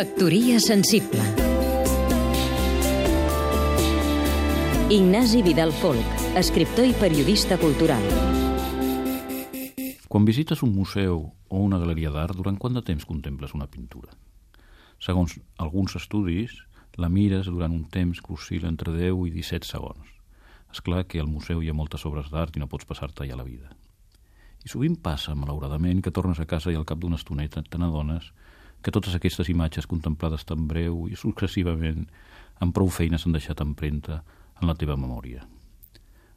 Factoria sensible Ignasi Vidal Folk, escriptor i periodista cultural. Quan visites un museu o una galeria d'art, durant quant de temps contemples una pintura? Segons alguns estudis, la mires durant un temps que oscil·la entre 10 i 17 segons. És clar que al museu hi ha moltes obres d'art i no pots passar-te allà la vida. I sovint passa, malauradament, que tornes a casa i al cap d'una estoneta te n'adones que totes aquestes imatges contemplades tan breu i successivament amb prou feines han deixat empremta en la teva memòria.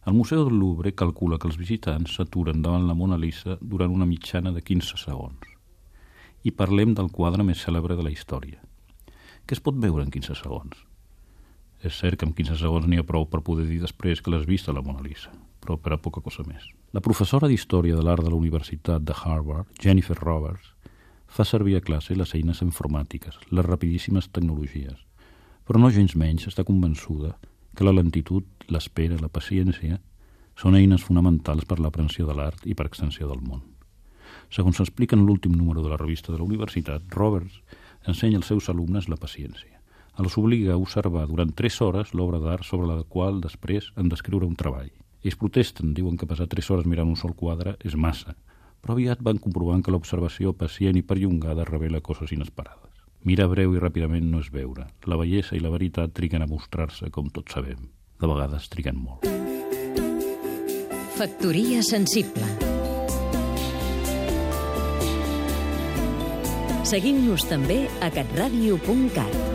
El Museu del Louvre calcula que els visitants s'aturen davant la Mona Lisa durant una mitjana de 15 segons. I parlem del quadre més cèlebre de la història. Què es pot veure en 15 segons? És cert que en 15 segons n'hi ha prou per poder dir després que l'has vist a la Mona Lisa, però per a poca cosa més. La professora d'Història de l'Art de la Universitat de Harvard, Jennifer Roberts, fa servir a classe les eines informàtiques, les rapidíssimes tecnologies, però no gens menys està convençuda que la lentitud, l'espera, la paciència són eines fonamentals per l'aprensió de l'art i per extensió del món. Segons s'explica en l'últim número de la revista de la universitat, Roberts ensenya als seus alumnes la paciència. Els obliga a observar durant 3 hores l'obra d'art sobre la qual després han d'escriure un treball. Ells protesten, diuen que passar 3 hores mirant un sol quadre és massa, però aviat van comprovant que l'observació pacient i perllongada revela coses inesperades. Mirar breu i ràpidament no és veure. La bellesa i la veritat triguen a mostrar-se, com tots sabem. De vegades triguen molt. Factoria sensible Seguim-nos també a catradio.cat